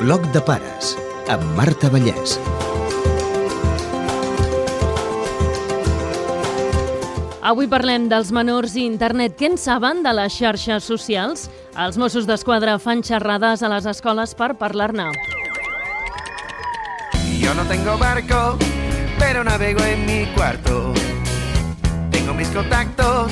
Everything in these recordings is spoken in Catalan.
Bloc de pares, amb Marta Vallès. Avui parlem dels menors i internet. Què en saben de les xarxes socials? Els Mossos d'Esquadra fan xerrades a les escoles per parlar-ne. Yo no tengo barco, pero navego en mi cuarto. Tengo mis contactos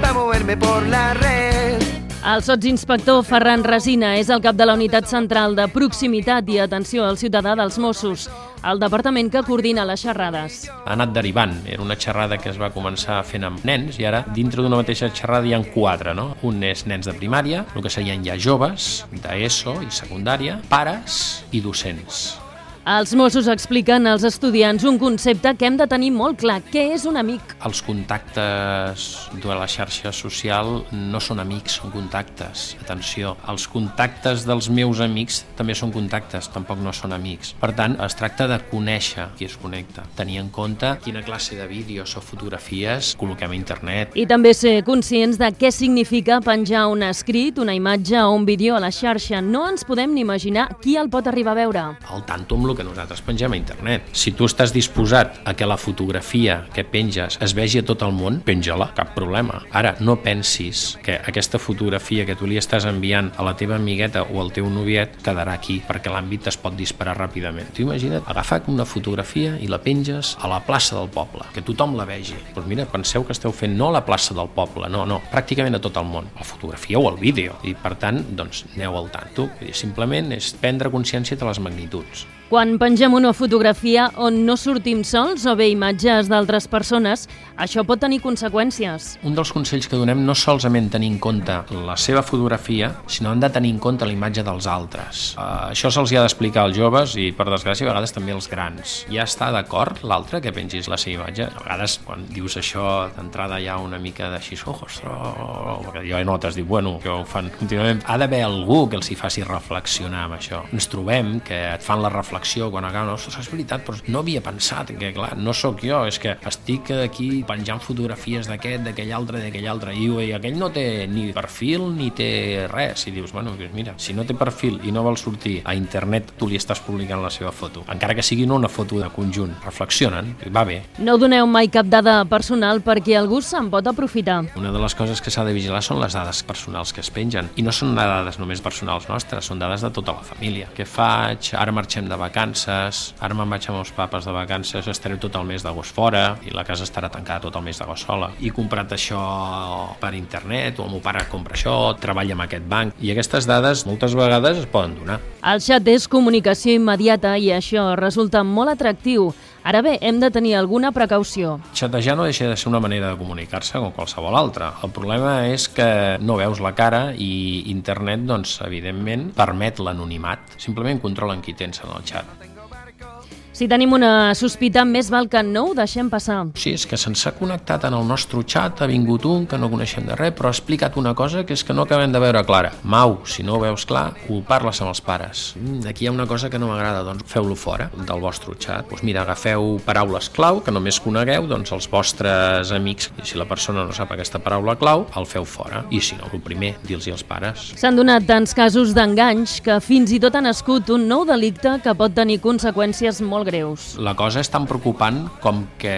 para moverme por la red. El sotsinspector Ferran Resina és el cap de la Unitat Central de Proximitat i Atenció al Ciutadà dels Mossos, el departament que coordina les xerrades. ha anat derivant. Era una xerrada que es va començar fent amb nens i ara dintre d'una mateixa xerrada hi ha quatre, no? Un és nens de primària, el que serien ja joves, d'ESO i secundària, pares i docents. Els Mossos expliquen als estudiants un concepte que hem de tenir molt clar. Què és un amic? Els contactes de la xarxa social no són amics, són contactes. Atenció, els contactes dels meus amics també són contactes, tampoc no són amics. Per tant, es tracta de conèixer qui es connecta, tenir en compte quina classe de vídeos o fotografies col·loquem a internet, I també ser conscients de què significa penjar un escrit, una imatge o un vídeo a la xarxa. No ens podem ni imaginar qui el pot arribar a veure. al tanto amb el que nosaltres pengem a internet. Si tu estàs disposat a que la fotografia que penges es vegi a tot el món, penja-la, cap problema. Ara, no pensis que aquesta fotografia que tu li estàs enviant a la teva amigueta o al teu noviet quedarà aquí, perquè l'àmbit es pot disparar ràpidament. Tu imagina't agafar una fotografia i la penges a la plaça del poble, que tothom la vegi. Doncs mira, penseu que esteu fent no a la plaça del poble, no, no, pràcticament a tot el món, la fotografia o el vídeo. I per tant, doncs, aneu al tanto. Simplement és prendre consciència de les magnituds. Quan pengem una fotografia on no sortim sols o bé imatges d'altres persones, això pot tenir conseqüències. Un dels consells que donem no solament tenir en compte la seva fotografia, sinó han de tenir en compte la imatge dels altres. Uh, això se'ls ha d'explicar als joves i, per desgràcia, a vegades també als grans. Ja està d'acord l'altre que pengis la seva imatge? A vegades, quan dius això, d'entrada hi ha una mica de xisó, ostres, perquè jo he notes, dic, bueno, que ho fan contínuament. Ha d'haver algú que els hi faci reflexionar amb això. Ens trobem que et fan la reflexió quan acaben, ostres, és veritat, però no havia pensat que, clar, no sóc jo, és que estic aquí penjant fotografies d'aquest, d'aquell altre, d'aquell altre, i, i aquell no té ni perfil ni té res, i dius, bueno, doncs mira, si no té perfil i no vol sortir a internet, tu li estàs publicant la seva foto, encara que sigui no una foto de conjunt, reflexionen, va bé. No doneu mai cap dada personal perquè algú se'n pot aprofitar. Una de les coses que s'ha de vigilar són les dades personals que es pengen, i no són dades només personals nostres, són dades de tota la família. Què faig? Ara marxem de vacances, ara me'n vaig amb els papes de vacances, estaré tot el mes d'agost fora, i la casa estarà tancada tot el mes d'agost sola. He comprat això per internet, o el meu pare compra això, treballa amb aquest banc, i aquestes dades moltes vegades es poden donar. El xat és comunicació immediata i això resulta molt atractiu. Ara bé, hem de tenir alguna precaució. Xatejar no deixa de ser una manera de comunicar-se com qualsevol altra. El problema és que no veus la cara i internet, doncs, evidentment, permet l'anonimat. Simplement controlen qui tens en el xat. Si tenim una sospita, més val que no ho deixem passar. Sí, és que se'ns ha connectat en el nostre xat, ha vingut un que no coneixem de res, però ha explicat una cosa que és que no acabem de veure clara. Mau, si no ho veus clar, ho parles amb els pares. Mm, aquí hi ha una cosa que no m'agrada, doncs feu-lo fora del vostre xat. Doncs mira, agafeu paraules clau que només conegueu, doncs els vostres amics, i si la persona no sap aquesta paraula clau, el feu fora. I si no, el primer, dir-los als pares. S'han donat tants casos d'enganys que fins i tot ha nascut un nou delicte que pot tenir conseqüències molt greus. La cosa és tan preocupant com que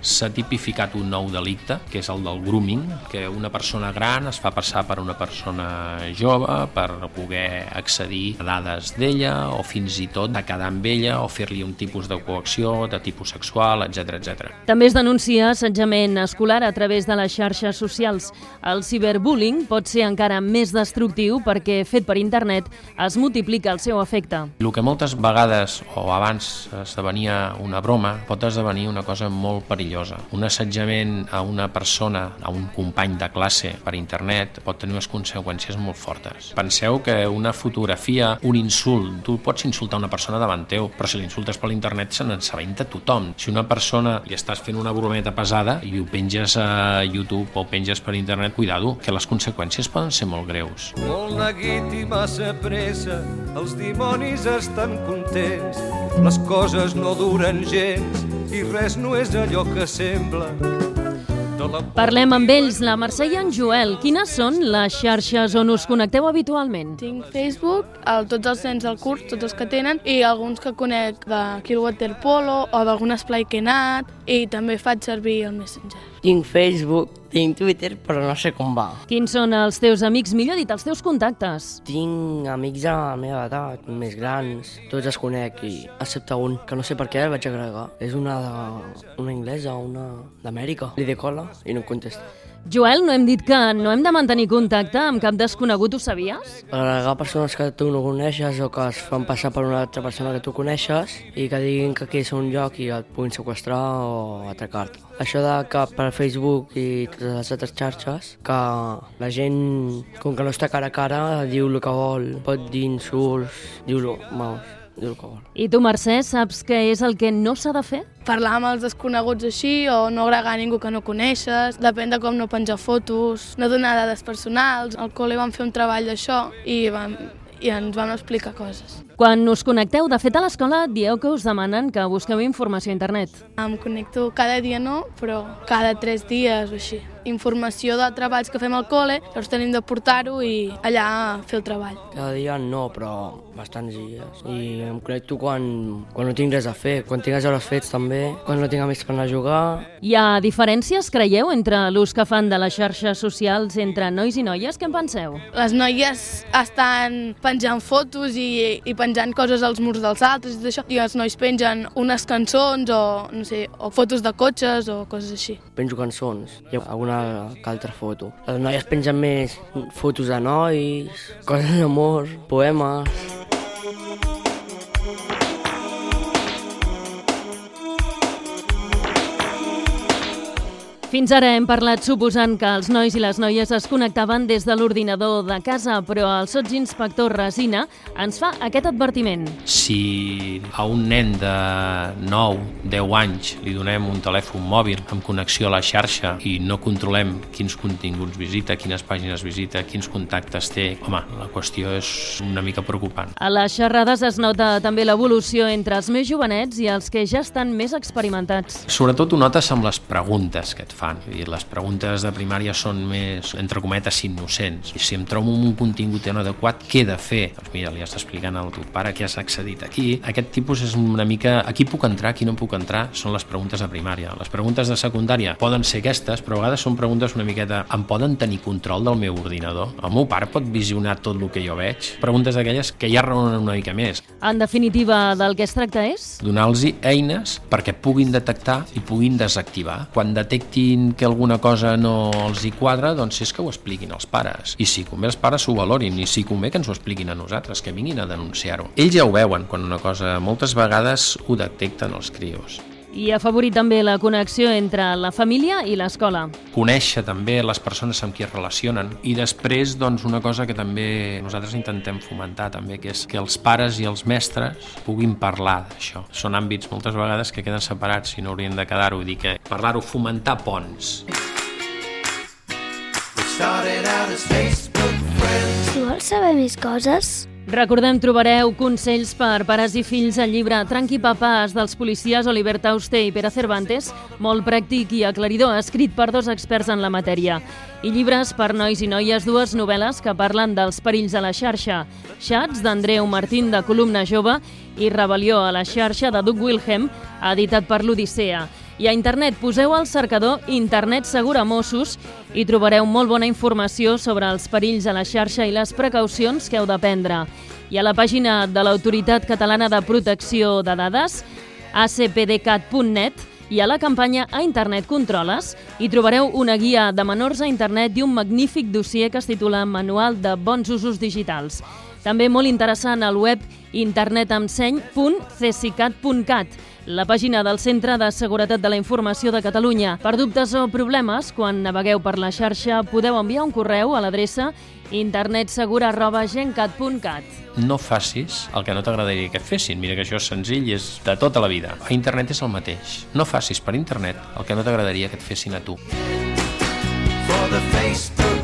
s'ha tipificat un nou delicte, que és el del grooming, que una persona gran es fa passar per una persona jove per poder accedir a dades d'ella o fins i tot de quedar amb ella o fer-li un tipus de coacció de tipus sexual, etc etc. També es denuncia assetjament escolar a través de les xarxes socials. El ciberbullying pot ser encara més destructiu perquè, fet per internet, es multiplica el seu efecte. El que moltes vegades o abans esdevenia una broma pot esdevenir una cosa molt perillosa. Un assetjament a una persona, a un company de classe per internet pot tenir unes conseqüències molt fortes. Penseu que una fotografia, un insult, tu pots insultar una persona davant teu, però si l'insultes per l'internet se n'ensabenta tothom. Si una persona li estàs fent una brometa pesada i ho penges a YouTube o penges per internet, cuidado, que les conseqüències poden ser molt greus. Molt neguit i massa pressa, els dimonis estan contents. Les coses no duren gens i res no és allò que sembla. Parlem amb ells, la Mercè i en Joel. Quines són les xarxes on us connecteu habitualment? Tinc Facebook, el, tots els nens del curs, tots els que tenen, i alguns que conec d'aquí el waterpolo o d'algun esplai que he anat, i també faig servir el Messenger. Tinc Facebook, tinc Twitter, però no sé com va. Quins són els teus amics, millor dit, els teus contactes? Tinc amics de la meva edat, més grans, tots els conec, i excepte un, que no sé per què el vaig agregar. És una, de, una anglesa, una d'Amèrica. Li de cola i no em contesta. Joel, no hem dit que no hem de mantenir contacte amb cap desconegut, ho sabies? Agregar persones que tu no coneixes o que es fan passar per una altra persona que tu coneixes i que diguin que aquí és un lloc i et puguin sequestrar o atracar-te. Això de que per Facebook i totes les altres xarxes, que la gent, com que no està cara a cara, diu el que vol, pot dir insults, diu-lo, vamos, diu el que vol. I tu, Mercè, saps què és el que no s'ha de fer? Parlar amb els desconeguts així o no agregar a ningú que no coneixes, depèn de com no penjar fotos, no donar dades personals. Al col·le vam fer un treball d'això i, vam, i ens van explicar coses. Quan us connecteu, de fet, a l'escola dieu que us demanen que busqueu informació a internet. Em connecto cada dia no, però cada tres dies o així. Informació de treballs que fem al col·le, llavors tenim de portar-ho i allà fer el treball. Cada dia no, però bastants dies. I em connecto quan, quan no tinc res a fer, quan tinc les hores fets també, quan no tinc amics per anar a jugar. Hi ha diferències, creieu, entre l'ús que fan de les xarxes socials entre nois i noies? Què en penseu? Les noies estan penjant fotos i, i penjant coses als murs dels altres i tot això, i els nois pengen unes cançons o, no sé, o fotos de cotxes o coses així. Penjo cançons i alguna altra foto. Les noies pengen més fotos de nois, coses d'amor, poemes... Fins ara hem parlat suposant que els nois i les noies es connectaven des de l'ordinador de casa, però el sotsinspector Resina ens fa aquest advertiment. Si a un nen de 9, 10 anys li donem un telèfon mòbil amb connexió a la xarxa i no controlem quins continguts visita, quines pàgines visita, quins contactes té, home, la qüestió és una mica preocupant. A les xerrades es nota també l'evolució entre els més jovenets i els que ja estan més experimentats. Sobretot ho notes amb les preguntes que et fan. I les preguntes de primària són més, entre cometes, innocents. I si em trobo un contingut inadequat, què he de fer? Doncs mira, li estàs explicant al teu pare que has accedit aquí. Aquest tipus és una mica... Aquí puc entrar, aquí no puc entrar, són les preguntes de primària. Les preguntes de secundària poden ser aquestes, però a vegades són preguntes una miqueta... Em poden tenir control del meu ordinador? El meu pare pot visionar tot el que jo veig? Preguntes d'aquelles que ja raonen una mica més. En definitiva, del que es tracta és... Donar-los eines perquè puguin detectar i puguin desactivar. Quan detectin que alguna cosa no els hi quadra, doncs és que ho expliquin als pares. I si convé els pares ho valorin, i si convé que ens ho expliquin a nosaltres, que vinguin a denunciar-ho. Ells ja ho veuen quan una cosa, moltes vegades ho detecten els crios. I afavorir també la connexió entre la família i l'escola. Conèixer també les persones amb qui es relacionen i després doncs, una cosa que també nosaltres intentem fomentar també, que és que els pares i els mestres puguin parlar d'això. Són àmbits moltes vegades que queden separats i no haurien de quedar-ho, dir que parlar-ho, fomentar ponts. Si vols saber més coses, Recordem, trobareu consells per pares i fills al llibre Tranqui papàs dels policies Oliver Tauste i Pere Cervantes, molt pràctic i aclaridor, escrit per dos experts en la matèria. I llibres per nois i noies, dues novel·les que parlen dels perills a la xarxa. Xats, d'Andreu Martín, de Columna Jove, i Rebel·lió a la xarxa, de Doug Wilhelm, editat per l'Odissea. I a internet poseu al cercador Internet Segura Mossos i trobareu molt bona informació sobre els perills a la xarxa i les precaucions que heu de prendre. I a la pàgina de l'Autoritat Catalana de Protecció de Dades, acpdcat.net, i a la campanya A Internet Controles hi trobareu una guia de menors a internet i un magnífic dossier que es titula Manual de bons usos digitals. També molt interessant el web internetemseny.cesicat.cat, la pàgina del Centre de Seguretat de la Informació de Catalunya. Per dubtes o problemes, quan navegueu per la xarxa, podeu enviar un correu a l'adreça internetsegura.gencat.cat. No facis el que no t'agradaria que et fessin. Mira que això és senzill i és de tota la vida. A internet és el mateix. No facis per internet el que no t'agradaria que et fessin a tu. For the Facebook